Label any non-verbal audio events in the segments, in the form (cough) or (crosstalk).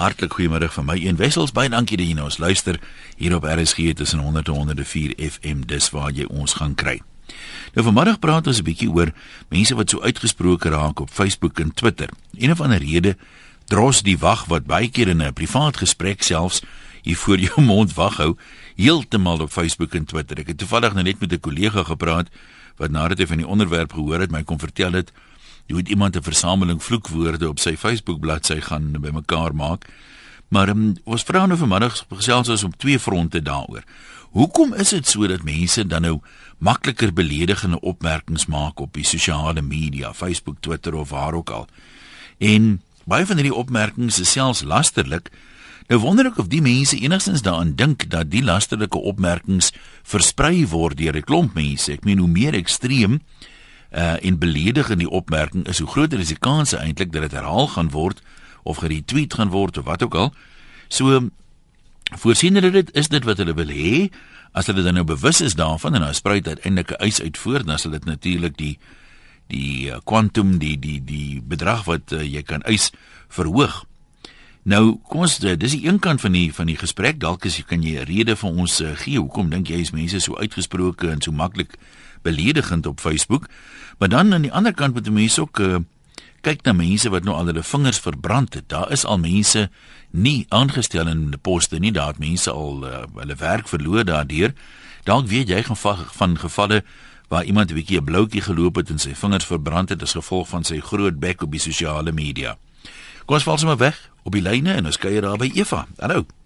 Hartlik goeiemôre van my een wessels baie dankie dat jy nou ons luister hier op RSG tussen 100 en 104 FM dis waar jy ons gaan kry. Nou vanmiddag praat ons 'n bietjie oor mense wat so uitgesproke raak op Facebook en Twitter. Een of ander rede dros die wag wat baie keer in 'n privaat gesprek selfs hier voor jou (laughs) mond wag hou heeltemal op Facebook en Twitter. Ek het toevallig nou net met 'n kollega gepraat wat nadat hy van die onderwerp gehoor het my kon vertel het jy moet iemand 'n versameling vloekwoorde op sy Facebook bladsy gaan bymekaar maak. Maar um, ons vra nou vanmiddag gesels ons op twee fronte daaroor. Hoekom is dit so dat mense dan nou makliker beledigende opmerkings maak op die sosiale media, Facebook, Twitter of waar ook al? En baie van hierdie opmerkings is selfs lasterlik. Nou wonder ek of die mense enigstens daaraan dink dat die lasterlike opmerkings versprei word deur 'n klomp mense. Ek meen hoe meer ekstreem uh en beledig in die opmerking is hoe groter is die kans eintlik dat dit herhaal gaan word of geretweet gaan word of wat ook al. So voorsien hulle dit is dit wat hulle wil hê as hulle dan nou bewus is daarvan en dan spruit uiteindelik 'n eis uit voort dan sal dit natuurlik die die kwantum uh, die die die bedrag wat uh, jy kan eis verhoog. Nou kom ons uh, dis die een kant van die van die gesprek dalk as jy kan jy 'n rede vir ons uh, gee hoekom dink jy is mense so uitgesproke en so maklik beledigend op Facebook. Maar dan aan die ander kant moet mense ook uh, kyk na mense wat nou al hulle vingers verbrand het. Daar is al mense nie aangestel in poste nie. Daar het mense al uh, hulle werk verloor daardeur. Dalk weet jy van van gevalle waar iemand 'n bietjie 'n bloutjie geloop het en sy vingers verbrand het as gevolg van sy groot bek op die sosiale media. Kom ons val sommer weg op die lyne en ons kuier daar by Eva. Hallo.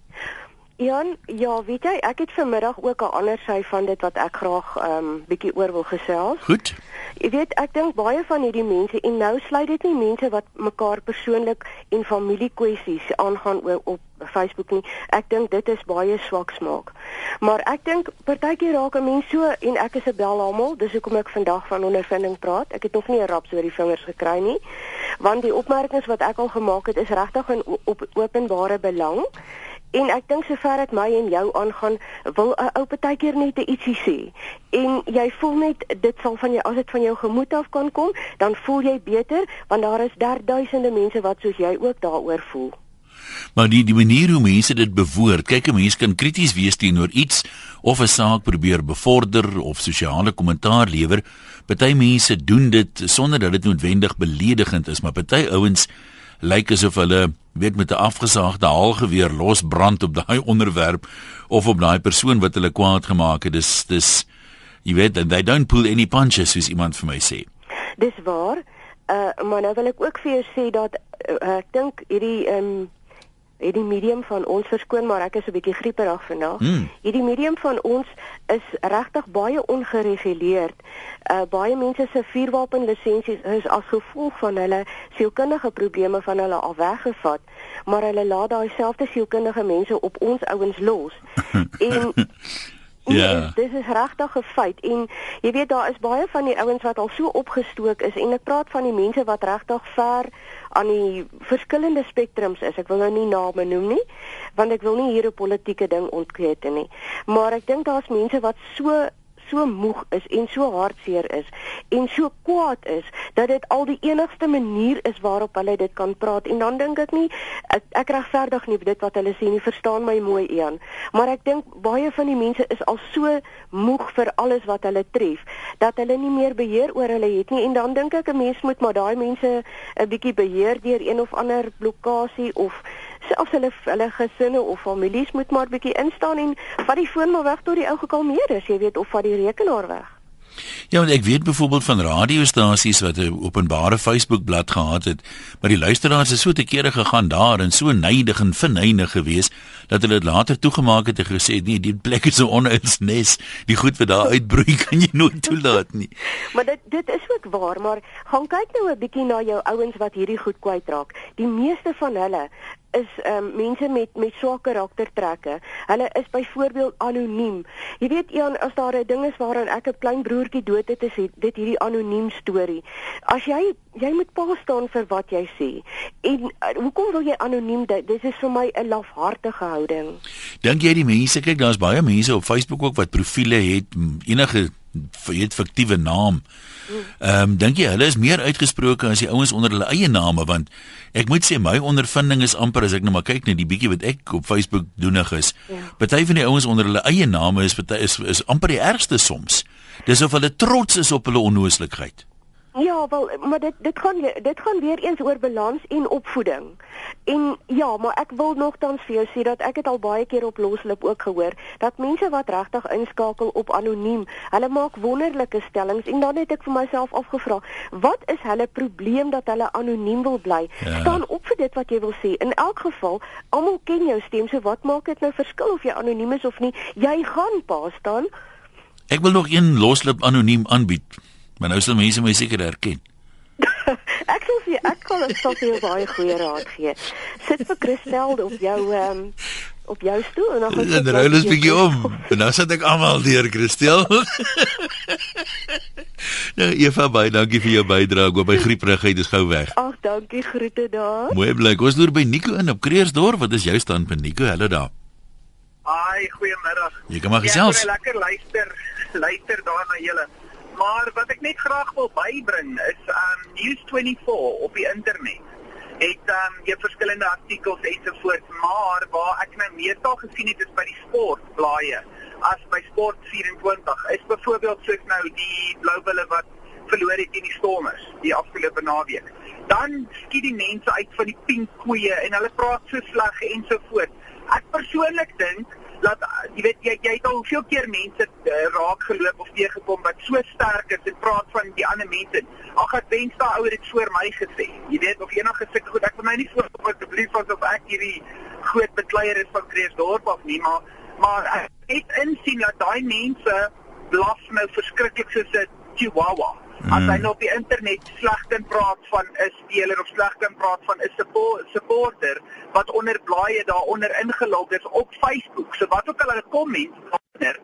Jan, ja, weet jy, ek het vanmiddag ook 'n ander sy van dit wat ek graag ehm um, bietjie oor wil gesels. Goed. Jy weet, ek dink baie van hierdie mense en nou sluit dit nie mense wat mekaar persoonlik en familiekwessies aangaan oor op Facebook nie. Ek dink dit is baie swak smaak. Maar ek dink partykeer raak 'n mens so en ek is 'n belhamel, dis hoekom ek vandag van ondervinding praat. Ek het nog nie 'n rap so oor die vingers gekry nie. Want die opmerkings wat ek al gemaak het is regtig in op openbare belang. En ek dink sover dit my en jou aangaan, wil 'n ou partykeer net ietsie sê. En jy voel net dit sal van jou as dit van jou gemoed af kan kom, dan voel jy beter want daar is derduisende mense wat soos jy ook daaroor voel. Maar die die manier hoe mense dit bewoord, kyk 'n mens kan krities wees teenoor iets of 'n saak probeer bevorder of sosiale kommentaar lewer. Party mense doen dit sonder dat dit noodwendig beledigend is, maar party ouens lyk asof hulle weet met 'n afgesaagde haalgeweer losbrand op daai (laughs) onderwerp of op daai persoon wat hulle kwaad gemaak het. Dis dis jy weet they don't pull any punches soos iemand vir my sê. Dis waar. Uh maar nou wil ek ook vir jou sê dat uh, ek dink hierdie ehm um, hierdie medium van ons verskoon maar ek is 'n bietjie grieperig vandag. Mm. Hierdie medium van ons is regtig baie ongereguleerd. Uh baie mense se vuurwapenlisensies is as gevolg van hulle sielkundige probleme van hulle al weggevat, maar hulle laat daai selfde sielkundige mense op ons ouens los. (laughs) en Ja. Yeah. Dis is regtig 'n feit en jy weet daar is baie van die ouens wat al so opgestook is en ek praat van die mense wat regtig ver aan die verskillende spektrums is. Ek wil nou nie name noem nie want ek wil nie hier 'n politieke ding ontkete nie. Maar ek dink daar's mense wat so so moeg is en so hartseer is en so kwaad is dat dit al die enigste manier is waarop hulle dit kan praat. En dan dink ek nie ek, ek regverdig nie dit wat hulle sê nie. Verstaan my mooi Ian. Maar ek dink baie van die mense is al so moeg vir alles wat hulle tref dat hulle nie meer beheer oor hulle het nie. En dan dink ek 'n mens moet maar daai mense 'n bietjie beheer deur een of ander blokkade of selfs hulle hulle gesinne of families moet maar bietjie instaan en vat die foon maar weg tot die ou gekalmeer is, jy weet, of vat die rekenaar weg. Ja, en ek weet byvoorbeeld van radiostasies wat 'n openbare Facebook-blad gehad het, maar die luisteraars het so te kere gegaan daar en so nydig en verneig geweest dat hulle dit later toegemaak het en gesê nee, die plek is 'n onuitsnes. Die goed wat daar uitbroei (laughs) kan jy nooit toelaat nie. maar dit dit is ook waar, maar gaan kyk nou 'n bietjie na jou ouens wat hierdie goed kwytraak. Die meeste van hulle is um, mense met met swak karaktertrekke. Hulle is byvoorbeeld anoniem. Jy weet Ian, as daar 'n ding is waaraan ek 'n klein broertjie dood het, is dit hierdie anoniem storie. As jy jy moet pa staan vir wat jy sê. En uh, hoekom wil jy anoniem dit? Dis is vir my 'n lafhartige houding. Dink jy die mense kyk, daar's baie mense op Facebook ook wat profile het, enige weet fiktiewe naam. Ehm um, dink jy hulle is meer uitgesproke as die ouens onder hulle eie name want ek moet sê my ondervinding is amper as ek nou maar kyk net die bietjie wat ek op Facebook doenig is. Ja. Party van die ouens onder hulle eie name is is is amper die ergste soms. Dis of hulle trots is op hulle onnooslikheid. Ja, wel, maar dit dit gaan dit gaan weer eens oor balans en opvoeding. En ja, maar ek wil nogtans vir jou sê dat ek het al baie keer op loslip ook gehoor dat mense wat regtig inskakel op anoniem, hulle maak wonderlike stellings en dan het ek vir myself afgevra, wat is hulle probleem dat hulle anoniem wil bly? Ja. Staan op vir dit wat jy wil sê. In elk geval, almal ken jou stem, so wat maak dit nou verskil of jy anoniem is of nie? Jy gaan pa staan. Ek wil nog een loslip anoniem aanbied. Maar nou sal mense my seker herken. (laughs) ek sal sê ek kan dit sop jou baie goeie raad gee. Sit vir Christel op jou ehm um, op jou stoel en dan gaan jy En ry ons bietjie om. En nou sit ek almal deur Christel. (laughs) nou Eva, baie dankie vir jou bydrae. Ek hoop my grieprigheid is gou weg. Ag, dankie. Groete daar. Mooi bly. Ons loer by Nico in op Kreersdorp. Wat is jou standpunt Nico? Hallo daar. Ai, goeiemôre. Jy kan maar gesels. Ja, lekker luister. (laughs) Luister daar na julle. Maar wat ek net graag wil bybring is um News24 op die internet. Het um jy verskillende artikels ensovoorts, maar waar ek nou meestal gesien het is by die sportblaaie as by Sport 24. Is byvoorbeeld soos nou die Blou Bulle wat verloor het teen die Stormers die afgelope naweek. Dan skiet die mense uit van die pink koeie en hulle praat so sleg ensovoorts. Ek persoonlik dink dat jy weet jy jy het al hoeveel keer mense uh, raak geloop of teëgekom wat so sterk is en praat van die ander mense. Ag ek wens daai ouer het voor my gesê. Jy weet of enige sulke goed ek wil my nie voor asseblief asof ek hierdie groot bekleier is van Kreersdorp of nie, maar maar ek het insien dat daai mense blaf nou verskriklik soos 'n chihuahua. As hy nou op die internet sleg kan praat van 'n speler of sleg kan praat van 'n supporter wat onder blaaie daaronder ingelog is op Facebook. So wat ook al hulle komment onder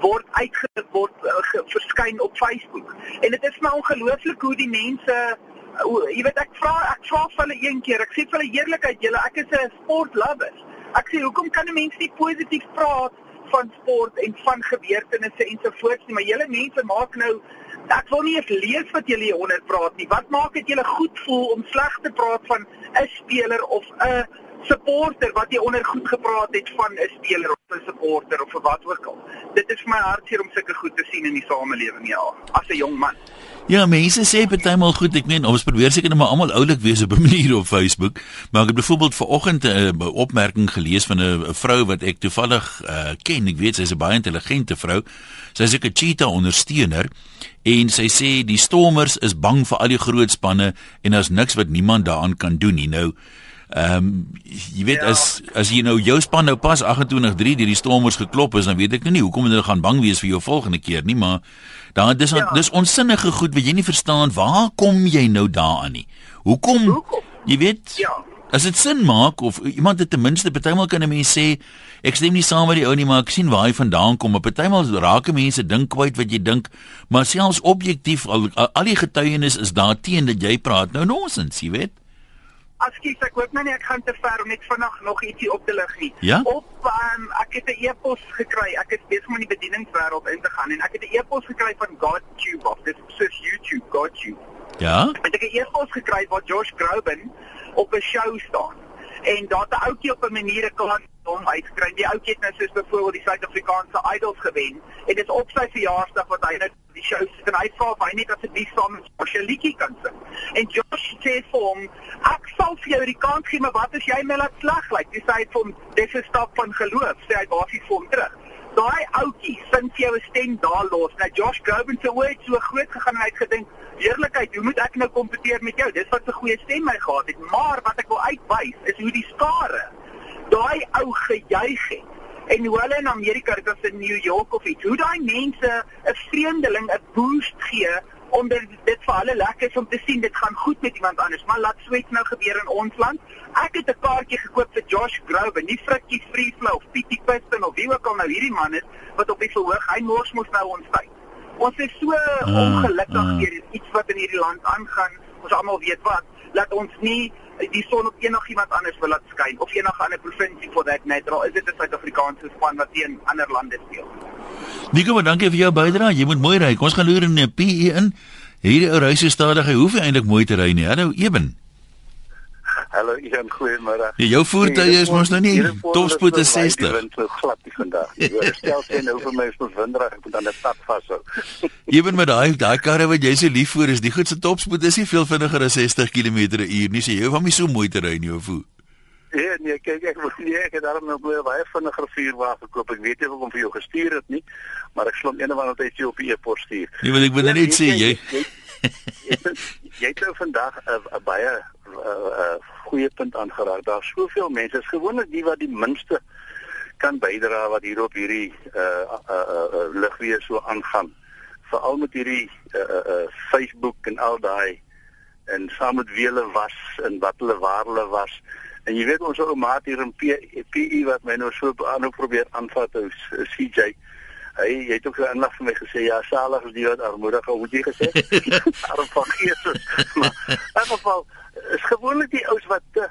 word uitgeword uh, verskyn op Facebook. En dit is my ongelooflik hoe die mense hoe, jy weet ek vra ek vra vir hulle een keer. Ek sê vir hulle eerlikheid, julle ek is 'n sport lover. Ek sê hoekom kan 'n mens nie positief praat van sport en van gebeurtenisse ensovoorts nie, maar julle mense maak nou Ek wil nie eens lees wat julle hieronder praat nie. Wat maak dit julle goed voel om sleg te praat van 'n speler of 'n supporter wat jy onder goed gepraat het van 'n speler of 'n supporter of wat ook al. Dit is vir my hartseer om sulke goed te sien in die samelewing ja, as 'n jong man. Ja, mense sê partymal goed, ek meen ons probeer seker net maar almal oulik wees op 'n (laughs) manier op Facebook, maar ek het byvoorbeeld vanoggend 'n opmerking gelees van 'n vrou wat ek toevallig uh, ken. Ek weet sy's 'n baie intelligente vrou. Sy's 'n cheetah ondersteuner en sy sê die Stormers is bang vir al die groot spanne en daar's niks wat niemand daaraan kan doen nie. Nou Ehm um, jy weet ja. as as jy nou jou span nou pas 28-3 deur die Stormers geklop is, dan weet ek nou nie hoekom hulle gaan bang wees vir jou volgende keer nie, maar dan dis ja. dis onsinnige goed wat jy nie verstaan waar kom jy nou daaraan nie. Hoekom? hoekom? Jy weet Ja. As dit sin maak of iemand het ten minste partymal kan 'n mens sê ek stem nie saam met die ou nie maar ek sien waar hy vandaan kom. Maar partymal raak mense dink kwyt wat jy dink, maar selfs objektief al, al die getuienis is daar teen dat jy praat nou nonsens, jy weet. Askies, ek hoop nou nie ek gaan te ver om net vanaand nog ietsie op te lig nie. Ja? Op um, ek het 'n e-pos gekry. Ek is besig om in die bedieningswêreld in te gaan en ek het 'n e-pos gekry van GodTube of dis soos YouTube GodTube. Ja? Ek het 'n e-pos gekry waar Josh Groban op 'n show staan. En daar 'n ouetjie op 'n manier 'n kans hom uitkry. Die ouetjie het nou soos byvoorbeeld die Suid-Afrikaanse Idols gewen en dit is op sy verjaarsdag wat hy nou die show sit en hy vra of hy net asseblief saam met Josh 'n liedjie kan sing. En Josh sê vir hom, "Ek sal vir jou die kans gee, maar wat as jy my laat slag lyk?" Like? Dis hy vir hom, "Dis 'n stap van geloof," sê hy basies vir hom terug. Daai ouetjie sing vir jou 'n stem daar los. Nou Josh Groban se woord so groot gegaan en hy het gedink, "Eerlikheid, hoe moet ek nou kompeteer met jou? Dis wat 'n goeie stem hy gehad het." Maar wat ek wil uitwys is hoe die skare daai ou gejuig het en hoe hulle in Amerika dit as in New York of iets hoe daai mense 'n vreemdeling 'n boost gee omdat dit vir hulle lekker is om te sien dit gaan goed met iemand anders. Maar laat sweet nou gebeur in ons land. Ek het 'n kaartjie gekoop vir Josh Groban nie Frikkie Freeflow of Pietie Piston of wie ook al nou hierdie man is wat op die verhoog hy mors mos nou ons tyd. Ons is so uh, ongelukkig uh. hier iets wat in hierdie land aangaan ons almal weet wat laat ons nie die son op enigiemand anders wil laat skyn of enige ander provinsie for that matter is dit 'n Suid-Afrikaanse span wat teen ander lande speel. Nico, maar dankie vir jou bydrae. Jy moet mooi ry. Ons gaan loer in 'n PE in. Hierdie ou ry so stadig, hy hoef eintlik mooi te ry nie. Hallo Eben. Hallo Ian, goeiemôre. Ja, jou voertuig is mos nou nie topspoed is 60. Ek vind so glad die vandag. Jy stel sien nou vir my is mos windryg, ek moet aan 'n stad vashou. (laughs) Eben met daai daai karre wat jy so lief vir is, die goed se topspoed is nie veel vinniger as 60 km/h nie. So jy hoef hom nie so mooi te ry nie, of hoe? Ja, nee, kyk ek wil nie ek het daarom nog baie vinniger vuurwa gekoop. Ek weet nie of ek hom vir jou gestuur het nie, maar ek slom een of ander tyd op die e-pos stuur. Nee, wil ek wil net sê jy jy het nou vandag 'n baie goeie punt aangeraak. Daar's soveel mense, is gewoonlik die wat die minste kan bydra wat hier op hierdie uh uh, uh ligwees so aangaan. Veral met hierdie uh uh Facebook en al daai en saam met wie hulle was en wat hulle waar hulle was. En jy weet ons ou maat hier in PE wat my nou so aanhou probeer aanvat, CJ. Hy jy het ook 'n inlig vir my gesê ja, salig is die wat armoedig, hoe jy gesê? (laughs) Arm van gees. Maar in geval is gewoonlik die ouens wat te,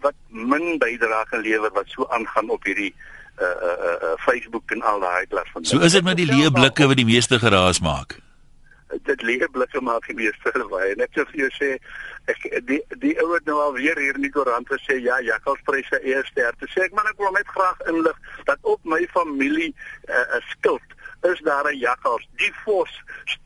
wat min bydrae kan lewer wat so aangaan op hierdie uh uh uh Facebook en al daai klas van. So is dit met die leë blikke wat die meeste geraas maak. Dit leë blikke maak die meeste baie. Net so vir jou sê ek die die ou het nou al weer hier in die koerant gesê ja jakkalspryse eers ster te sê ek maar ek wil net graag inlig dat op my familie 'n uh, skuld is daar 'n jakkals die fos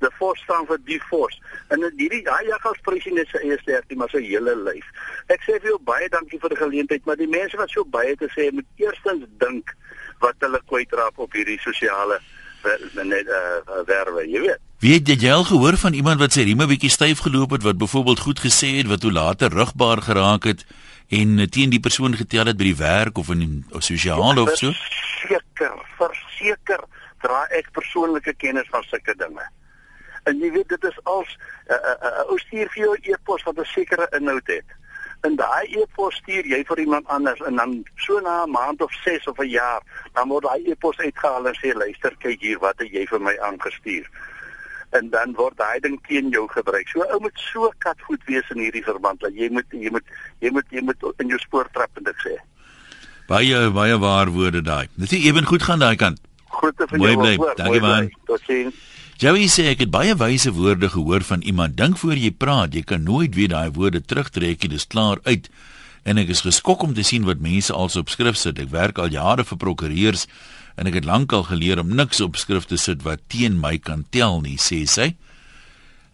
die fos staan vir die fos en hierdie daai jakkalspryse net sy eers ster maar sy hele lyf. Ek sê vir jou baie dankie vir die geleentheid maar die mense wat so baie te sê moet eerstens dink wat hulle kwytraap op hierdie sosiale net uh, werwe jy weet Weet jy al gehoor van iemand wat sy rieme bietjie styf geloop het wat byvoorbeeld goed gesê het wat hoe later rugbaar geraak het en teen die persoon getel het by die werk of in sosiale of so? Seker, verseker dra ek persoonlike kennis van sulke dinge. En jy weet dit is als 'n uh, uh, uh, ou stuur vir jou e-pos wat 'n sekere inhoud het. En daai e-pos stuur jy vir iemand anders en dan so na 'n maand of 6 of 'n jaar, dan word daai e-pos uitgehaal en sê luister kyk hier wat het jy vir my aangestuur en dan word daai ding teen jou gebruik. So ou moet so katgoed wees in hierdie verband dat jy moet jy moet jy moet jy moet in jou spoor trap en dit sê. Baie baie waar woorde daai. Dit is ewen goed gaan daai kant. Groete vir jou. Mooi bly. Dankie man. Totsiens. Joey sê ek het baie wyse woorde gehoor van iemand. Dink voor jy praat, jy kan nooit weer daai woorde terugtrek nie. Dis klaar uit. En ek is geskok om te sien wat mense als op skrif sit. Ek werk al jare vir prokureurs en ek het lankal geleer om niks op skrif te sit wat teen my kan tel nie, sê sy.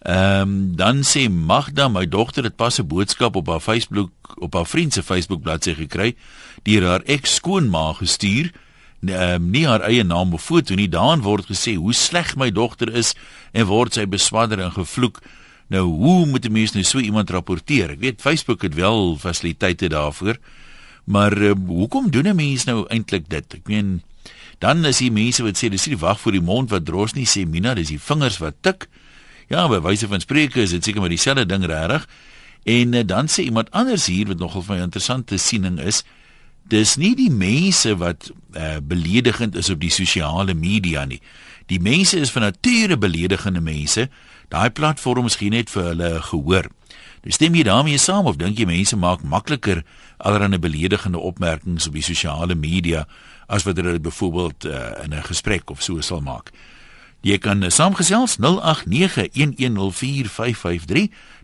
Ehm um, dan sê Magda, my dogter het pas 'n boodskap op haar Facebook op haar vriend se Facebook bladsy gekry deur haar ex-skoonma gestuur. Um, nie haar eie naam of foto nie. Daarin word gesê hoe sleg my dogter is en word sy beswadder en gevloek. Nou, hoe moet 'n mens nou so iemand rapporteer? Ek weet Facebook het wel fasiliteite daarvoor. Maar uh, hoekom doen 'n mens nou eintlik dit? Ek meen Dan is hier mense wat sê dis nie wag vir die mond wat dros nie, sê Mina, dis die vingers wat tik. Ja, by wyse van spreuke is dit seker maar dieselfde ding regtig. En uh, dan sê iemand anders hier wat nogal vir my interessante siening is, dis nie die mense wat uh, beledigend is op die sosiale media nie. Die mense is van nature beledigende mense. Daai platforms gee net vir hulle gehoor. Dis stem jy daarmee saam of dink jy mense maak makliker allerlei beledigende opmerkings op die sosiale media? As wat hulle byvoorbeeld uh, in 'n gesprek of so sal maak. Jy kan uh, saamgesels 0891104553.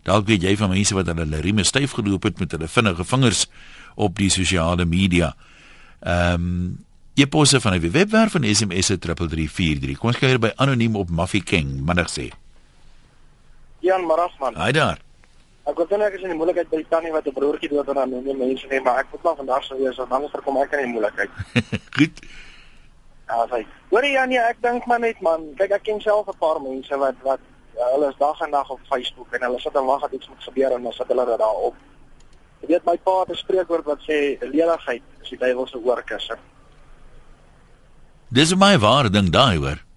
Dalk weet jy van mense wat hulle rieme styf geloop het met hulle vinnige vingers op die sosiale media. Ehm um, jy posse van 'n webwerf van SMS 3343. Kom ons kyk hier by anoniem op Muffy King, middag sê. Jan Marasman. Haai daar. Ek kon net ek is in die moeilikheid by die tannie wat 'n broertjie dood aan ander mense nie, maar ek moet maar vandag sou wees, want anders kom ek in die moeilikheid. (laughs) Goed. Ja, sê. Hoorie Janie, ek dink maar net man, kyk ek ken self 'n paar mense wat wat ja, hulle is dag en nag op Facebook en hulle sit en wag dat iets moet gebeur en dan sit hulle dit daarop. Jy weet my pa het 'n spreekwoord wat sê ledigheid is die duiwel se oorkusse. Dis my ware ding daai hoor.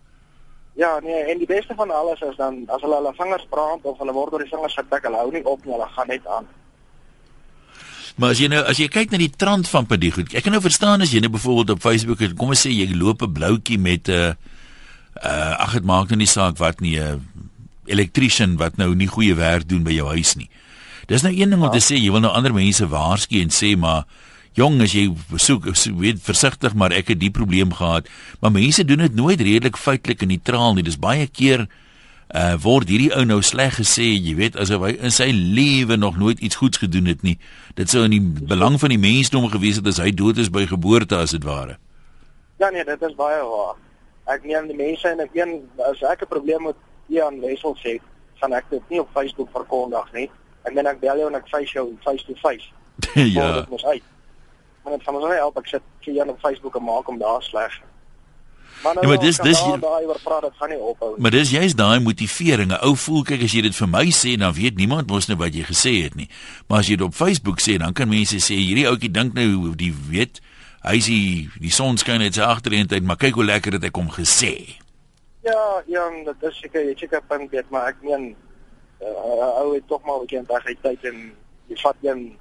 Ja, nee, en die beste van alles is dan as hulle hulle vingers brand of hulle word oor die vingers getik, hulle hou nie op nie, hulle gaan net aan. Maar as jy nou as jy kyk na die trant van by die goed. Ek kan nou verstaan as jy nou byvoorbeeld op Facebook het, kom ons sê jy loop 'n bloutjie met 'n uh, uh ag dit maak nou nie saak wat nie 'n uh, elektriesien wat nou nie goeie werk doen by jou huis nie. Dis nou een ding om ja. te sê jy wil nou ander mense waarsku en sê maar jong as jy soek weet versigtig maar ek het die probleem gehad. Maar mense doen dit nooit redelik feitelik en neutraal nie. Dis baie keer uh word hierdie ou nou sleg gesê jy weet asof hy in sy lewe nog nooit iets goeds gedoen het nie. Dit sou in die belang van die mensdom gewees het as hy dood is by geboorte as dit ware. Ja nee dit is baie waar. Ek neem die mense en ek een as ek 'n probleem met Ian Wessel sê gaan ek dit nie op Facebook verkondig nie. En dan ek bel jou en ek face jou face to face. (laughs) Ja. dit mos uit Maar dit gaan ons nou help ek sit vir jou op Facebook en maak hom daar sleg. Maar nou, ja, maar dis dis daai oor praat dit gaan nie ophou nie. Maar dis juist daai motivering. 'n Ou voel kyk as jy dit vir my sê, dan weet niemand mos nou wat jy gesê het nie. Maar as jy dit op Facebook sê, dan kan mense sê hierdie ouetjie dink nou die weet hy sien die son skyn net sy agtereentyd, maar kyk hoe lekker het hy kom gesê. Ja, ja, dit is seker jy check up en weet maar ek meen uh, ou het tog maar 'n bietjie integriteit en jy vat een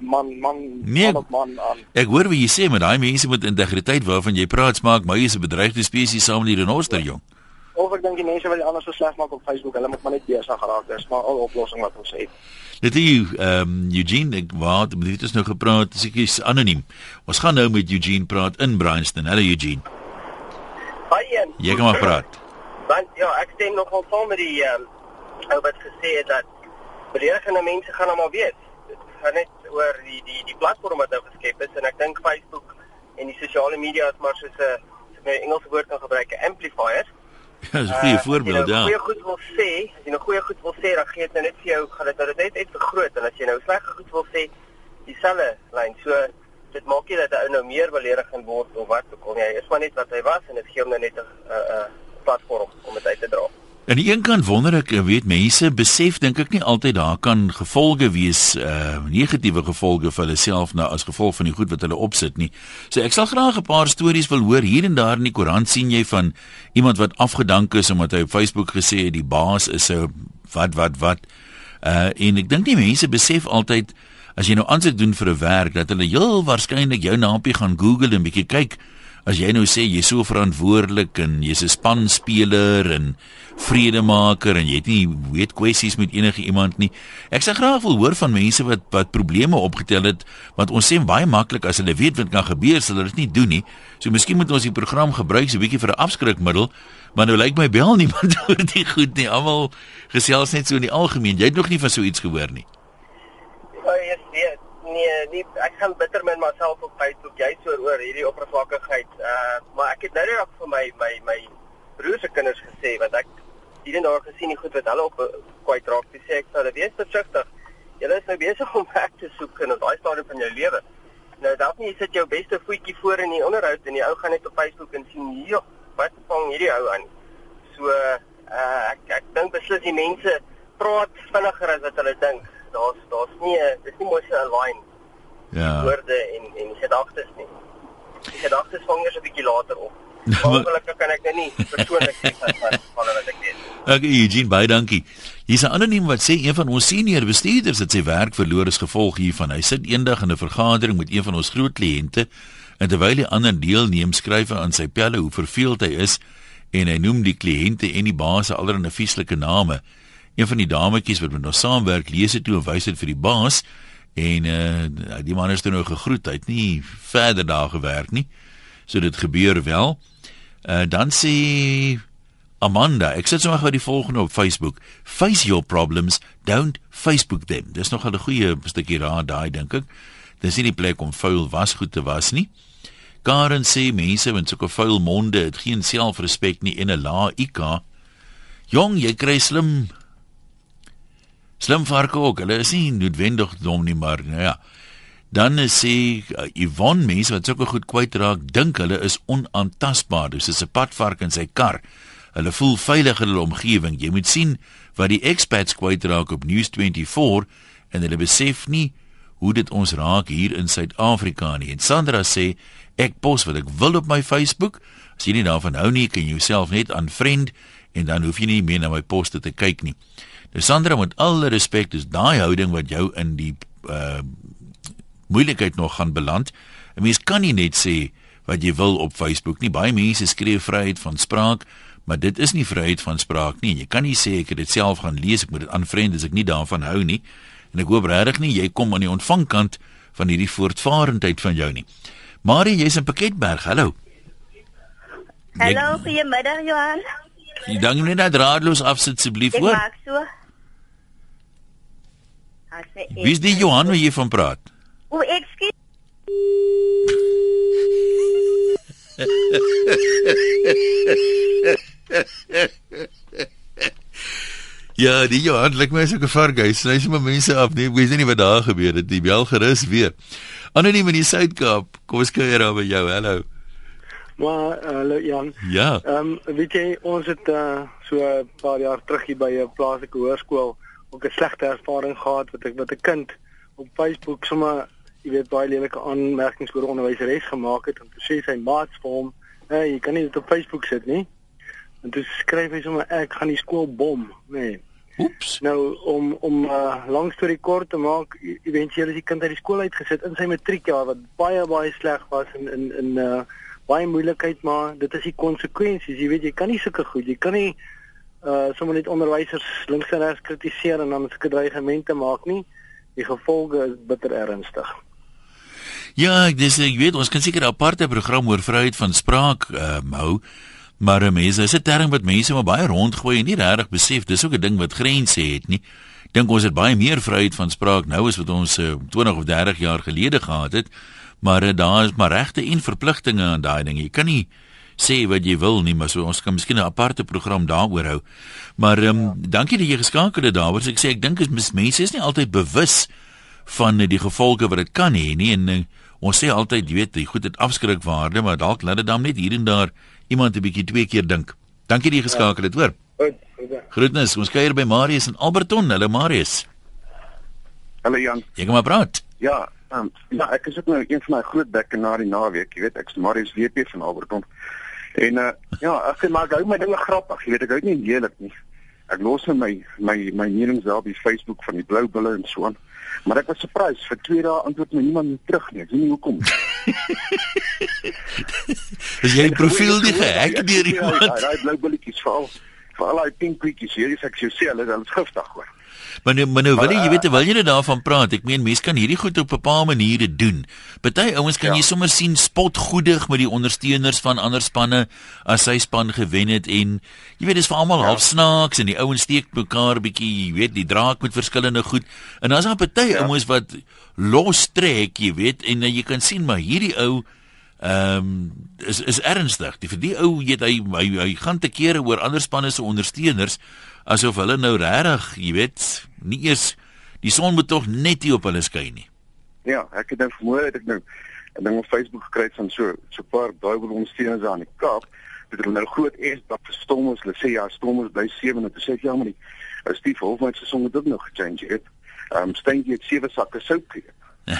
man man nee, man man aan. Ek hoor wat jy sê met daai mense met integriteit waarvan jy praat, maak my is 'n bedreigde spesies saam met die renoster jong. Of ek dink die mense wat anders so sleg maak op Facebook, hulle moet maar net besig geraak. Dis maar al oplossing wat ons het. Dit is ehm um, Eugene, ek wou dit is nou gepraat, seker is anoniem. Ons gaan nou met Eugene praat in Bryanston. Hallo Eugene. Hi Ian. Jy kan maar praat. (clears throat) Want ja, ek stem nogal saam met die ehm um, ou wat gesê het dat beledigende mense gaan almal weet gaan net oor die die die platform wat nou geskep is en ek dink Facebook en die sosiale media is maar soos 'n my Engelse woord kan gebruik 'n amplifier. (laughs) Ja, dis 'n goeie uh, voorbeeld, ja. As jy nou goeie goed wil sê, as jy nou goeie goed wil sê, dan gee dit nou net vir jou gaan dit nou net uit vergroot en as jy nou sleg goed wil sê, dieselfde lyn. So dit maak nie dat 'n ou nou meer beledigend word of wat ook al nie. Hy is maar net wat hy was en dit gee hom nou net 'n 'n platform om dit uit te dra. Aan die een kant wonder ek, weet mense besef dink ek nie altyd daar kan gevolge wees, uh negatiewe gevolge vir hulle self nou as gevolg van die goed wat hulle opsit nie. So ek sal graag 'n paar stories wil hoor hier en daar in die koerant sien jy van iemand wat afgedank is omdat hy op Facebook gesê het die baas is 'n wat wat wat. Uh en ek dink nie mense besef altyd as jy nou aansoek doen vir 'n werk dat hulle heel waarskynlik jou naampie gaan Google en bietjie kyk as jy nou sê jy's so verantwoordelik en jy's 'n spanspeler en vredemaker en jy het nie weet kwessies met enige iemand nie. Ek sê graag wil hoor van mense wat wat probleme opgetel het want ons sê baie maklik as hulle weet wat kan gebeur, sal hulle dit nie doen nie. So miskien moet ons die program gebruik so 'n bietjie vir 'n afskrikmiddel, maar nou lyk my bel (laughs) niemand oor dit goed nie. Almal gesels net so in die algemeen. Jy het nog nie van so iets gehoor nie. Ja, yes nee, nie ek gaan bitter met myself op Facebook jy so oor hierdie oppervlakkigheid. Uh maar ek het nou net vir my my my broer se kinders gesê wat ek hier en daar gesien die goed wat hulle op kwyt raak. Dis sê ek sou wees versigtig. Julle is nou besig om (laughs) werk te soek in daai stadium van jou lewe. Nou dalk nie sit jou beste voetjie voor in die onderhoud en die ou gaan net op Facebook en sien hier wat vang hierdie ou aan. So uh ek ek dink beslis die mense praat vinniger as wat hulle dink daar's daar's nie dis nie mooi se align. Ja. Woorde en en gedagtes nie. Die gedagtes vang eers 'n bietjie later op. (laughs) Gelukkig kan ek dit nie persoonlik sê van van wat ek weet. Okay, Eugene, baie dankie. Hier's 'n anoniem wat sê een van ons senior bestuurders het sy werk verloor as gevolg hiervan. Hy sit eendag in 'n vergadering met een van ons groot kliënte en terwyl die ander deelneem skryf hy aan sy pelle hoe verveeld hy is en hy noem die kliënte en die baas allerlei vieslike name. Een van die dametjies wat met ons saamwerk, lees dit toe en wys dit vir die baas en uh die man is toe nou gegroet. Hy het nie verder daar gewerk nie. So dit gebeur wel. Uh dan sê Amanda, ek sit sommer gou die volgende op Facebook. Face your problems, don't Facebook them. Dis nog 'n goeie stukkie raad daai dink ek. Dis nie die plek om vuil wasgoed te was nie. Karen sê mense met sulke vuil monde het geen selfrespek nie en 'n lae IQ. Jong, jy kry slim Slim varke ook. Hulle is nie noodwendig dom nie, maar nou ja. Dan sê uh, Yvonne mense wat sulke goed kwyt raak, dink hulle is onaantastbaar. Dis 'n padvark in sy kar. Hulle voel veilig in hulle omgewing. Jy moet sien wat die expats kwyt raak op News 24 en hulle besef nie hoe dit ons raak hier in Suid-Afrika nie. En Sandra sê ek pos wat ek wil op my Facebook. As jy nie daarvan hou nie, kan jy jouself net aanvriend en dan hoef jy nie meer na my poste te kyk nie. Nou Sandra met alle respek, dis daai houding wat jou in die uh moeilikheid nog gaan beland. 'n Mens kan nie net sê wat jy wil op Facebook nie. Baie mense skree vryheid van spraak, maar dit is nie vryheid van spraak nie. Jy kan nie sê ek het dit self gaan lees, ek moet dit aanvriend as ek nie daarvan hou nie. En ek hoop regtig nie jy kom aan die ontvangkant van hierdie voortvarendheid van jou nie. Marie, jy's in Piketberg. Hallo. Hallo, goeiemiddag Johan. Jy dink net dat raadloos afsit asseblief hoor. Ek maak so. Wie is die Johan wat jy van praat? O, ek skiet. Ja, die Johan lyk my so 'n varghuis. Hy sê maar mense af, nee, weet nie wat daar gebeur het nie. Bel gerus weer. Anoniem in die Suid-Kaap. Kom ons kyk daar by jou. Hallo. Maar hallo uh, Jan. Ja. Ehm um, weet jy ons het uh, so 'n paar jaar terug hier by 'n plaaslike hoërskool ook 'n slegte ervaring gehad wat ek met 'n kind op Facebook sommer jy weet baie lelike aanmerkings oor onderwyseres gemaak het en toe sê sy maats vir hom, "Hey, jy kan nie dit op Facebook sit nie." En toe skryf hy sommer ek gaan die skool bom, nê. Nee. Oeps. Nou om om uh, lang storie kort te maak, éventueel is die kind uit die skool uitgesit in sy matriekjaar wat baie baie sleg was in in in uh baie moeilikheid maar dit is die konsekwensies jy weet jy kan nie sulke goed jy kan nie uh sommer net onderwysers links en regs kritiseer en dan sulke dreigemente maak nie. Die gevolge is bitter ernstig. Ja, ek dis ek weet ons kan seker 'n aparte program oor vryheid van spraak uh hou. Maar uh, mense, is 'n term wat mense maar baie rondgooi en nie regtig besef dis ook 'n ding wat grense het nie. Dink ons het baie meer vryheid van spraak nou as wat ons uh, 20 of 30 jaar gelede gehad het. Maar uh, daar is maar regte en verpligtinge aan daai ding. Jy kan nie sê wat jy wil nie, maar so ons kan miskien 'n aparte program daaroor hou. Maar ehm um, ja. dankie dat jy geskakel het daaroor. So ek sê ek dink is mense is nie altyd bewus van die gevolge wat dit kan hê nie en uh, ons sê altyd jy weet jy goed dit afskrikwaarde, maar dalk laat dit dan net hier en daar iemand 'n bietjie twee keer dink. Dankie dat jy geskakel het, hoor. Goed. Groetnis. Ons kuier by Marius in Alberton. Hallo Marius. Hallo Jan. Jy kom maar praat. Ja, um, ja, ek is ook nou een van my groot bekke na die naweek, jy weet, ek's Marius WP van Alberton. En uh, ja, ek sê maar gou my dinge grappig, jy weet ek hou nie lelik nie. Ek los my my my menings daar op die Facebook van die blou bulle en so aan. Maar ek was surprised vir 2 dae antwoord my niemand meer terug nie. Ek weet nie hoekom. (laughs) Is jy profiel nie gehack deur iemand? Ja, daai blou bulletjies veral veral daai pink kwietjies hier, ek sê jy sê hulle is giftig hoor. Maar nou, maar nou wil jy, jy weet, wil jy net daarvan praat? Ek meen mense kan hierdie goed op 'n paar maniere doen. Party ouens kan ja. jy sommer sien spotgoedig met die ondersteuners van ander spanne as sy span gewen het en jy weet dis vir almal ja. half snaaks en die ouens steek mekaar bietjie, jy weet, die draak met verskillende goed. En dan is daar party ja. ouens wat los trek, jy weet, en uh, jy kan sien maar hierdie ou ehm um, is is ernstig. Die vir die ou, weet, hy, hy hy gaan te kere oor ander spanne se ondersteuners asof hulle nou regtig, jy weet, nie eers die son moet tog net nie op hulle skyn nie. Ja, ek het nou vermoed dat ek nou 'n ding op Facebook gekry het van so so 'n paar Bybel ondersteuners aan die Kaap. Het nou groot is dat verstom ons, hulle sê ja, stom ons bly 7 en dit sê ja, maar die Steve Hofmeyr se song het ook nog gechange het. Ehm um, Steentjie het sewe sakke sout gekry. (laughs)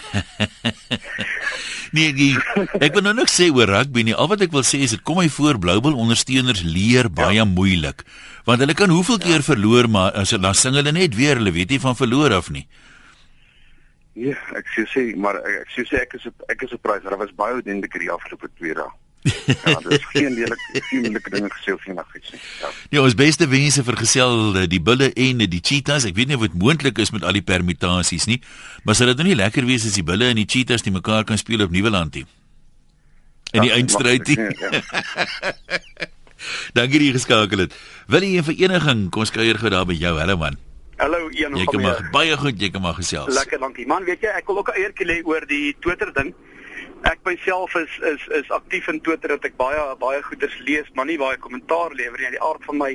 nee, nee, ek wil nou niks sê oor rugby nie. Al wat ek wil sê is dit kom my voor Bluebell ondersteuners leer baie ja. moeilik. Want hulle kan hoeveel keer ja. verloor, maar as hulle dan sing hulle net weer, hulle weet nie van verloor af nie. Ja, ek sê, maar ek sê ek is ek is surprised. Daar was baie dinge die afgelope 2 dae ja, dit is geen lelike vriendelike dinge gesê of enigiets nie. Ja. Ja, ons beste wense vir gesel eh, die bulle en die cheetahs. Ek weet nie of dit moontlik is met al die permutasies nie, maar sou dit nou nie lekker wees as die bulle en die cheetahs die mekaar kan speel op Nieuweland nie? In die ja, eindstryd. Ja. (laughs) Dankie dat jy geskakel het. Wil jy 'n vereniging? Kom kuier gou daar by jou. Hallo man. Hallo, een van my. Baie goed, jy kan maar gesels. Lekker, dankie. Man, weet jy, ek wil ook 'n eertjie lê oor die Twitter ding ek myself is is is aktief in Twitter dat ek baie baie goeders lees, maar nie baie kommentaar lewer nie. Die aard van my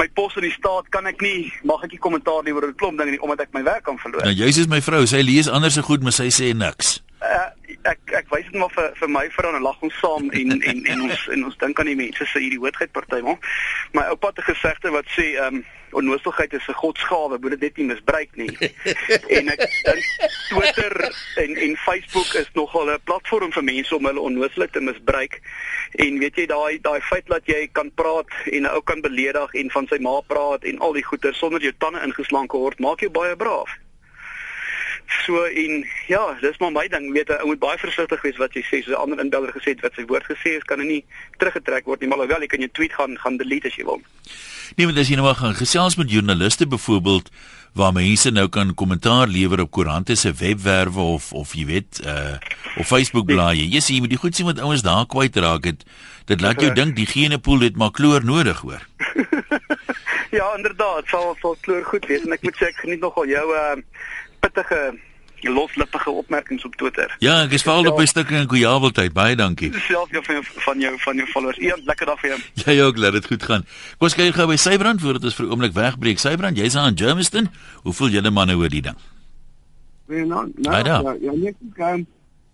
my pos in die staat kan ek nie mag ek nie kommentaar lewer oor 'n klomp dinge nie omdat ek my werk kan verloor. Nou jy's is my vrou, sy lees anders se goed, maar sy sê niks. Uh, ek ek wys dit maar vir vir my vrou en lag ons saam en en en ons en ons dink aan die mense se hierdie hoedheid party maar my oupa het 'n gesegde wat sê ehm um, onnoostigheid is 'n godsgawe moet dit net nie misbruik nie (laughs) en ek dink Twitter en en Facebook is nogal 'n platform vir mense om hulle onnooslik te misbruik en weet jy daai daai feit dat jy kan praat en 'n ou kan beledig en van sy ma praat en al die goeie sonder jou tande ingeslank word maak jou baie braaf So en ja, dis maar my ding, weet jy, ou moet baie versigtig wees wat jy sê. So 'n ander inbeller gesê het wat sy woord gesê het, kan hy nie teruggetrek word nie, maar alhoewel jy kan jou tweet gaan gaan delete as jy wil. Nee, maar dis jy nou maar gaan gesels met joernaliste byvoorbeeld waar mense nou kan kommentaar lewer op koerante se webwerwe of of jy weet uh of Facebook blaaie. Jy sien jy moet die goed sien wat ouens daar kwyt raak het. Dit laat jou dink die gene pool het maar kloor nodig hoor. (laughs) ja, inderdaad, sal sal kloor goed wees en ek moet sê ek geniet nogal jou uh pittige loslippige opmerkings op Twitter. Ja, ek is veral op my stukke in Kujaweltyd. Baie dankie. Self jou van, van jou van jou followers. Een lekker dag vir jou. (laughs) Jy ook, laat dit goed gaan. Kom ons kyk gou by Sybrand voordat ons vir 'n oomblik wegbreek. Sybrand, jy's aan Germiston. Hoe voel julle manne oor die ding? Nee, nou, nou, ja, ja, net kan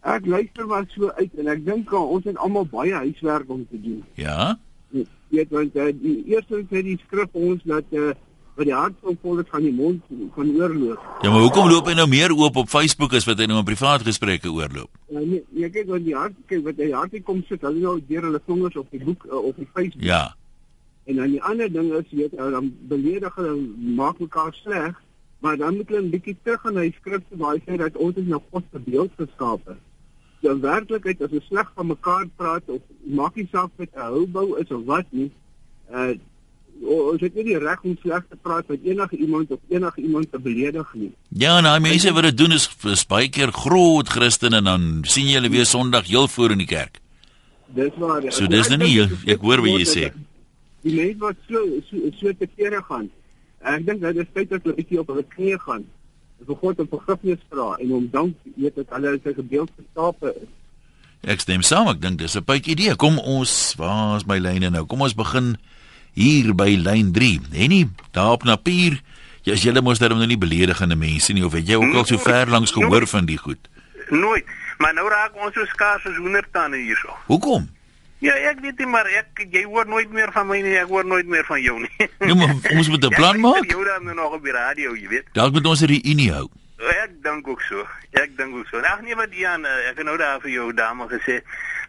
ek luister maar so uit en ek dink ons het almal baie huiswerk om te doen. Ja. Jy weet want uh, die eerste keer die skrif ons dat uh, wat die hart van vol het van die mond van oorloop. Ja, maar hoekom loop hy nou meer oop op Facebook as wat hy nou in privaat gesprekke oorloop? Ja, nee, nee kyk wat die hart kyk wat hy hart kom sit, hulle nou deur hulle vingers op die boek uh, op die Facebook. Ja. En dan die ander ding is weet uh, dan beledig hulle maak mekaar sleg, maar dan moet hulle 'n bietjie terug aan hy skrifte waar hy sê dat ons is nou God se beeld geskape. Die werklikheid as ons sleg van mekaar praat of maak nie saak met 'n houbou is of wat nie, uh ons het nie die reg om sleg te praat met enige iemand of enige iemand te beledig nie. Ja, nou mense wat dit doen is, is baie keer groot Christene en dan sien jy hulle weer Sondag heel voor in die kerk. Dis waar. So dis nou nie ek hoor wat jy sê. Die mense wat so so, so te kere gaan. Ek dink dat dit feit dat hulle bietjie op hulle knieë gaan. vir God om vergifnis vra en om dank weet dat hulle sy gebeeld geskape is. Ek stem saam, ek dink dis 'n baie idee. Kom ons, waar is my lyne nou? Kom ons begin hier by lyn 3. Henny, daar op Napier. Ja, jy mos daarom nou nie beledigende mense nie of het jy ook al so ver langs gehoor van die goed? Nooit. Maar nou raak ons so skaars as hoendertande hierso. Hoekom? Ja, ek weet nie maar ek jy hoor nooit meer van my nie, ek hoor nooit meer van jou nie. Nee, (laughs) maar ons moet 'n plan maak. Jy hoor dan nog op die radio, jy weet. Dalk moet ons 'n reunie hou. Ek dink ook so. Ek dink ook so. Ag nee, wat Jan, ek het nou daar vir jou dame gesê,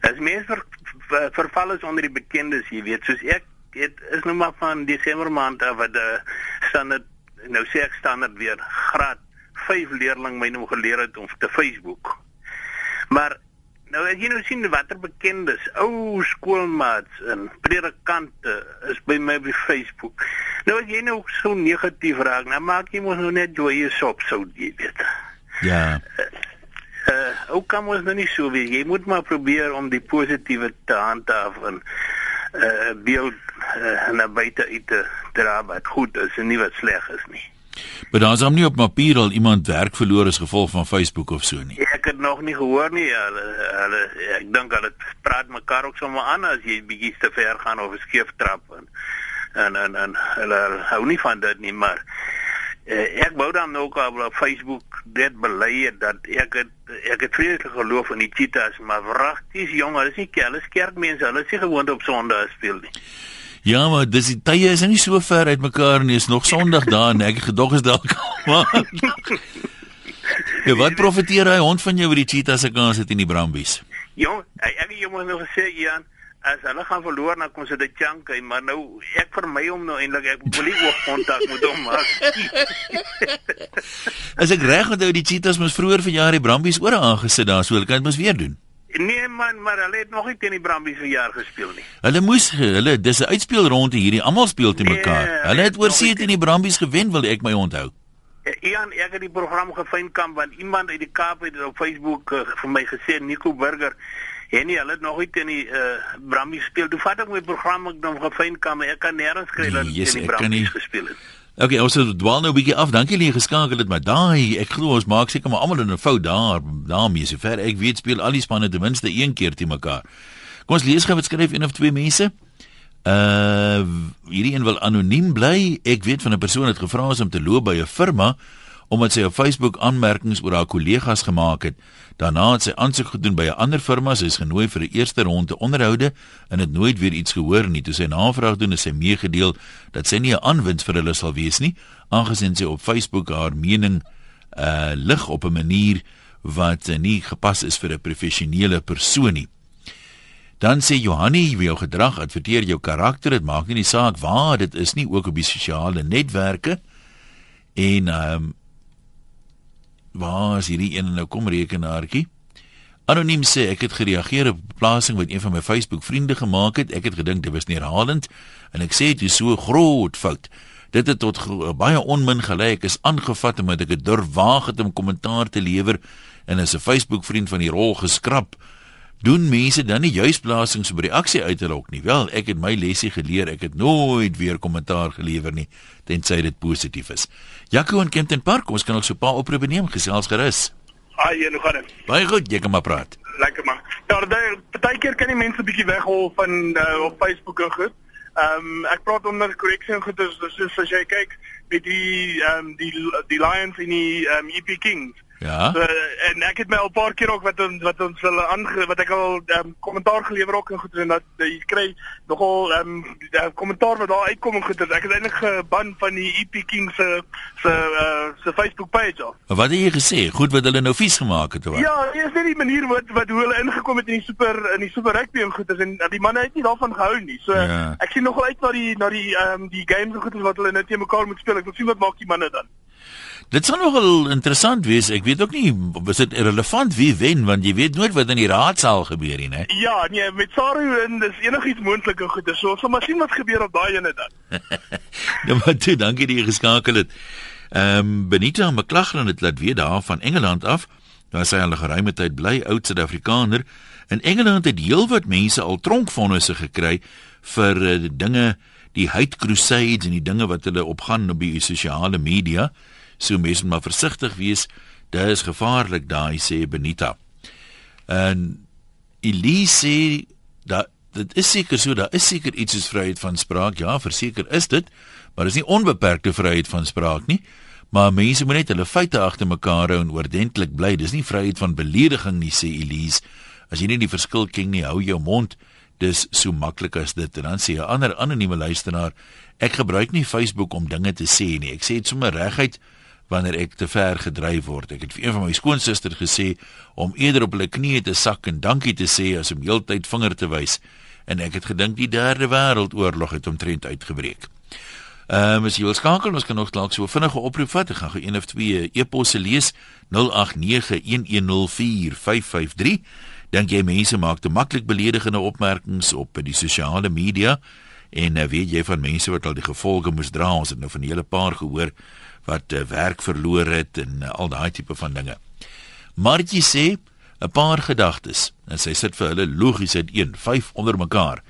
as mense ver, ver, verval is onder die bekendes, jy weet, soos ek dit is nou maar van Desember maand af wat die standaard nou sê ek standaard weer graad 5 leerling my nou geleer het om te Facebook. Maar nou as jy nou sien watter bekendes, ou skoolmaats en predikante is by my by Facebook. Nou as jy nou so negatief raak, dan maak jy mos nou net joy sop so jy weet. Ja. Uh, uh ook kan ons nou nie so wees. Jy moet maar probeer om die positiewe te handhaaf en uh beeld uh, na buite uit te dra wat goed is en nie wat sleg is nie. Maar daar's hom nie op papier al iemand werk verloor as gevolg van Facebook of so nie. Ek het nog nie gehoor nie. Hulle hulle ek dink hulle praat mekaar ook sommer aan as jy bietjie te ver gaan of skeef trap en en en, en hulle hou nie van dit nie, maar uh, ek wou dan ook op Facebook dit bely dat ek het ek het vreeslik geloof in die cheetahs, maar wragties jong, hulle is nie hulle is kerkmense, hulle is nie gewoond op Sondag speel nie. Ja, maar dis die tye is nie so ver uit mekaar nie. Is nog Sondag daar en ek gedog is dalk. (laughs) ja, wat profiteer hy hond van jou oor die cheetahs se kans het in die Brambies? Jong, ek het jou nog gesê Ian, as hulle gaan verloor dan kom se dit chunk hy, maar nou ek vermy hom nou eintlik ek wil nie oog kontak met hom maak. as (laughs) ek reg onthou die cheetahs mos vroeër vanjaar die Brambies oor aangesit daar, so hulle kan dit mos weer doen. Nee man, maar hulle het nog nie teen die Brambie se jaar gespeel nie. Hulle moes hulle dis 'n uitspelronde hierdie, almal speel te mekaar. Nee, hulle het oor see teen die Brambies gewen, wil ek my onthou. Ja, Ian, ek het die program kan want iemand uit die Kaap het op Facebook uh, vir my gesê Nico Burger en nie hulle het nog nie teen die uh, Brambie gespeel. Toe vat ek my program ek dan gevind kan, maar ek kan nêrens kry dat hulle teen die Brambie gespeel het. Okay, ons het dwaal nou 'n bietjie af. Dankie dat jy geskakel het, maar daai, ek glo ons maak seker maar almal in 'n fout daar. daarmee sover ek weet speel al die spanne ten minste een keer te mekaar. Kom ons lees gou wat skryf een of twee mense. Uh hierdie een wil anoniem bly. Ek weet van 'n persoon wat gevra is om te loop by 'n firma omdat sy op Facebook aanmerkings oor haar kollegas gemaak het. Daarna het sy aansoek gedoen by 'n ander firma, sy is genooi vir 'n eerste ronde onderhoude en het nooit weer iets gehoor nie. Toe sy navraag doen, is sy meegedeel dat sy nie 'n aanwinst vir hulle sal wees nie, aangesien sy op Facebook haar mening uh lig op 'n manier wat uh, nie gepas is vir 'n professionele persoon nie. Dan sê Johanni, jou gedrag adverteer jou karakter, dit maak nie die saak waar dit is nie, ook op die sosiale netwerke. En ehm um, waar is hierdie een nou kom rekenaartjie? Anoniem sê ek het gereageer op 'n plasing wat een van my Facebook vriende gemaak het. Ek het gedink dit was neerhalend en ek sê dit is so groot fout. Dit het tot baie onmin gelei. Ek is aangevat omdat ek dit durf waag het om kommentaar te lewer en as 'n Facebook vriend van die rol geskrap. Doen mense dan nie juis plasings op reaksie uit te lok nie? Wel, ek het my lesie geleer. Ek het nooit weer kommentaar gelewer nie tensy dit positief is. Jaco en Kempton Park, ons kan ook so 'n paar oproepe neem gesels gerus. Ai, jy nog gaan. Baie goed, jy kan maar praat. Lekker man. Ja, daai partykeer kan die mense bietjie weghol van uh, op Facebook en goed. Ehm um, ek praat onder korreksie en goed is soos as jy kyk met die ehm um, die die Lions en die ehm um, EP Kings. Ja. So, en ek het my al 'n paar keer ook wat ons wat ons hulle aange wat ek al um, kommentaar gelewer ook en goed en dat jy kry nogal ehm um, kommentaar wat daar uitkom en goed. Ek het eintlik geban van die EP King se se uh, se Facebook page af. Wat het jy gesê? Goed wat hulle nou vies gemaak het hoor. Ja, dit is net die manier wat wat hoe hulle ingekom het in die super in die super rugby en goed en die manne het nie daarvan gehou nie. So ja. ek sien nogal uit na die na die ehm um, die games en goed wat hulle nou teen mekaar moet speel. Ek wil sien wat maak die manne dan. Dit sou nogal interessant wees. Ek weet ook nie was dit relevant wie wen want jy weet nooit wat in die raadsaal gebeur nie, né? Ja, nee, met Saru en dis enigiets moontlik en goed. So ons sal maar sien wat gebeur op daai ene dan. nou (laughs) maar toe, dankie dat jy geskakel het. Ehm um, Benita McLachlan het laat weet daar van Engeland af. Daar sy al geruime tyd bly oud Suid-Afrikaner. In Engeland het heelwat mense al tronkvonnisse gekry vir uh, dinge die hate crusades en die dinge wat hulle opgaan op die sosiale media so mense maar versigtig wees. Dit is gevaarlik daai sê Benita. En Elise sê dat dit is seker so, daar is seker iets soos vryheid van spraak. Ja, verseker is dit, maar dis nie onbeperkte vryheid van spraak nie. Maar mense moet net hulle feite agter mekaar hou en oordentlik bly. Dis nie vryheid van belediging nie, sê Elise. As jy nie die verskil ken nie, hou jou mond. Dis so maklik as dit. En dan sê 'n ander anonieme luisteraar, ek gebruik nie Facebook om dinge te sê nie. Ek sê dit sommer reguit wanneer ek te ver gedryf word. Ek het vir een van my skoonsusters gesê om eerder op hulle knieë te sak en dankie te sê as om heeltyd vinger te wys en ek het gedink die derde wêreldoorlog het omtrent uitgebreek. Ehm um, as jy wil skakel, ons kan nog dalk so vinnige oproep vat. Ek gaan gou een of twee e-posse lees 0891104553. Dink jy mense maak te maklik beledigende opmerkings op die sosiale media en uh, weet jy van mense wat al die gevolge moes dra? Ons het nou van 'n hele paar gehoor wat uh, werk verloor het en uh, al daai tipe van dinge. Martie sê 'n paar gedagtes en sy sit vir hulle logies uit 1 5 onder mekaar.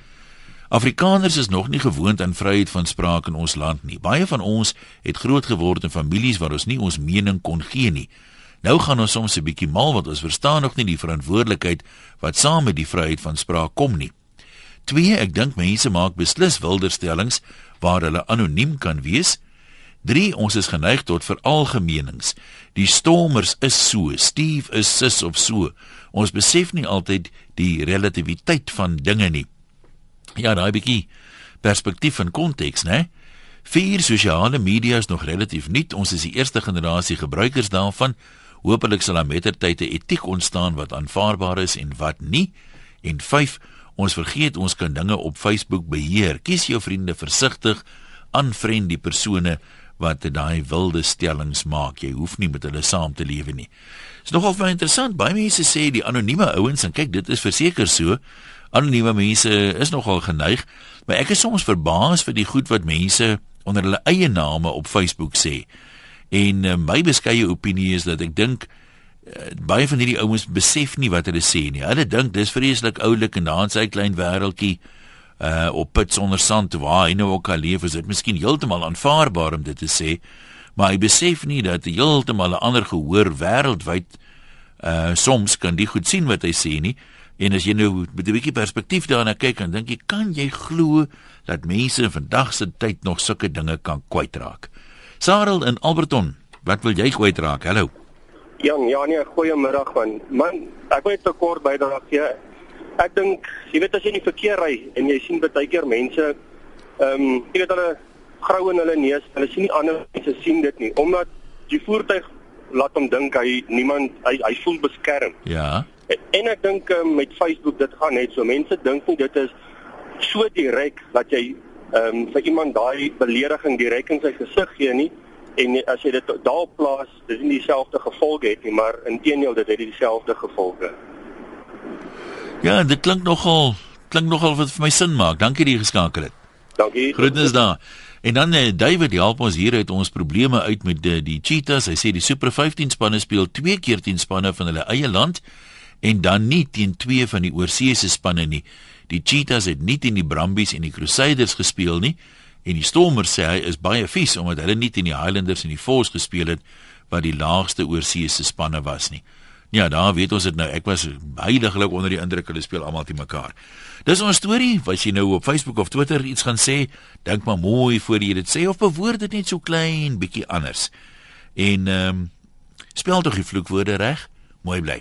Afrikaners is nog nie gewoond aan vryheid van spraak in ons land nie. Baie van ons het groot geword in families waar ons nie ons mening kon gee nie. Nou gaan ons soms 'n bietjie mal want ons verstaan nog nie die verantwoordelikheid wat saam met die vryheid van spraak kom nie. 2 Ek dink mense maak beslis wilderstellings waar hulle anoniem kan wees. 3 ons is geneig tot veralgemenings. Die stormers is so, Steve is sis of so. Ons besef nie altyd die relativiteit van dinge nie. Ja, daai bietjie perspektief en konteks, né? Vier sosiale media is nog relatief nuut. Ons is die eerste generasie gebruikers daarvan. Hoopelik sal daar mettertyd 'n etiek ontstaan wat aanvaarbaar is en wat nie. En 5 Ons vergeet ons kan dinge op Facebook beheer. Kies jou vriende versigtig, aanvriend die persone wat daai wilde stellings maak. Jy hoef nie met hulle saam te lewe nie. Dit is nogal baie interessant. Baie mense sê die anonieme ouens en kyk, dit is verseker so. Anonieme mense is nogal geneig, maar ek is soms verbaas vir die goed wat mense onder hulle eie name op Facebook sê. En uh, my beskeie opinie is dat ek dink uh, baie van hierdie ouens besef nie wat hulle sê nie. Hulle dink dis vreeslik oulik en dan sy klein wêreltjie uh op put sonder sand waar hy nou ook al leef is dit miskien heeltemal aanvaarbaar om dit te sê maar hy besef nie dat heeltemal 'n ander gehoor wêreldwyd uh soms kan die goed sien wat hy sê nie. En as jy nou met 'n bietjie perspektief daarna kyk dan dink jy kan jy glo dat mense in vandag se tyd nog sulke dinge kan kwytraak? Sarel in Alberton wat wil jy kwytraak? Hallo. Jan ja nee goeiemiddag man. Man ek wil net kort bydra gee ek dink jy weet as jy in die verkeer ry en jy sien baie keer mense ehm um, jy weet hulle grou in hulle neus hulle sien nie ander mense sien dit nie omdat die voertuig laat hom dink hy niemand hy hy voel beskerm ja en, en ek dink um, met Facebook dit gaan net so mense dink nie dit is so direk dat jy ehm um, vir iemand daai belediging direk in sy gesig gee nie en as jy dit daarop plaas, dis nie dieselfde gevolge het nie, maar inteendeel dit het dieselfde gevolge. Ja, dit klink nogal klink nogal wat vir my sin maak. Dankie dat jy geskakel het. Dankie. Groetnis daar. En dan eh, David help ons hier uit ons probleme uit met die, die Cheetahs. Hy sê die Super 15 spanne speel twee keer teen spanne van hulle eie land en dan nie teen twee van die oorseese spanne nie. Die Cheetahs het nie teen die Brumbies en die Crusaders gespeel nie en die Stormers sê hy is baie vies omdat hulle nie teen die Highlanders en die Force gespeel het wat die laagste oorseese spanne was nie. Ja, daar weet ons dit nou. Ek was heiliglik onder die indruk hulle speel almal te mekaar. Dis ons storie. Wat jy nou op Facebook of Twitter iets gaan sê, dink maar mooi voor jy dit sê of bewoord dit net so klein bietjie anders. En ehm um, spel tog die vloekwoorde reg. Mooi bly.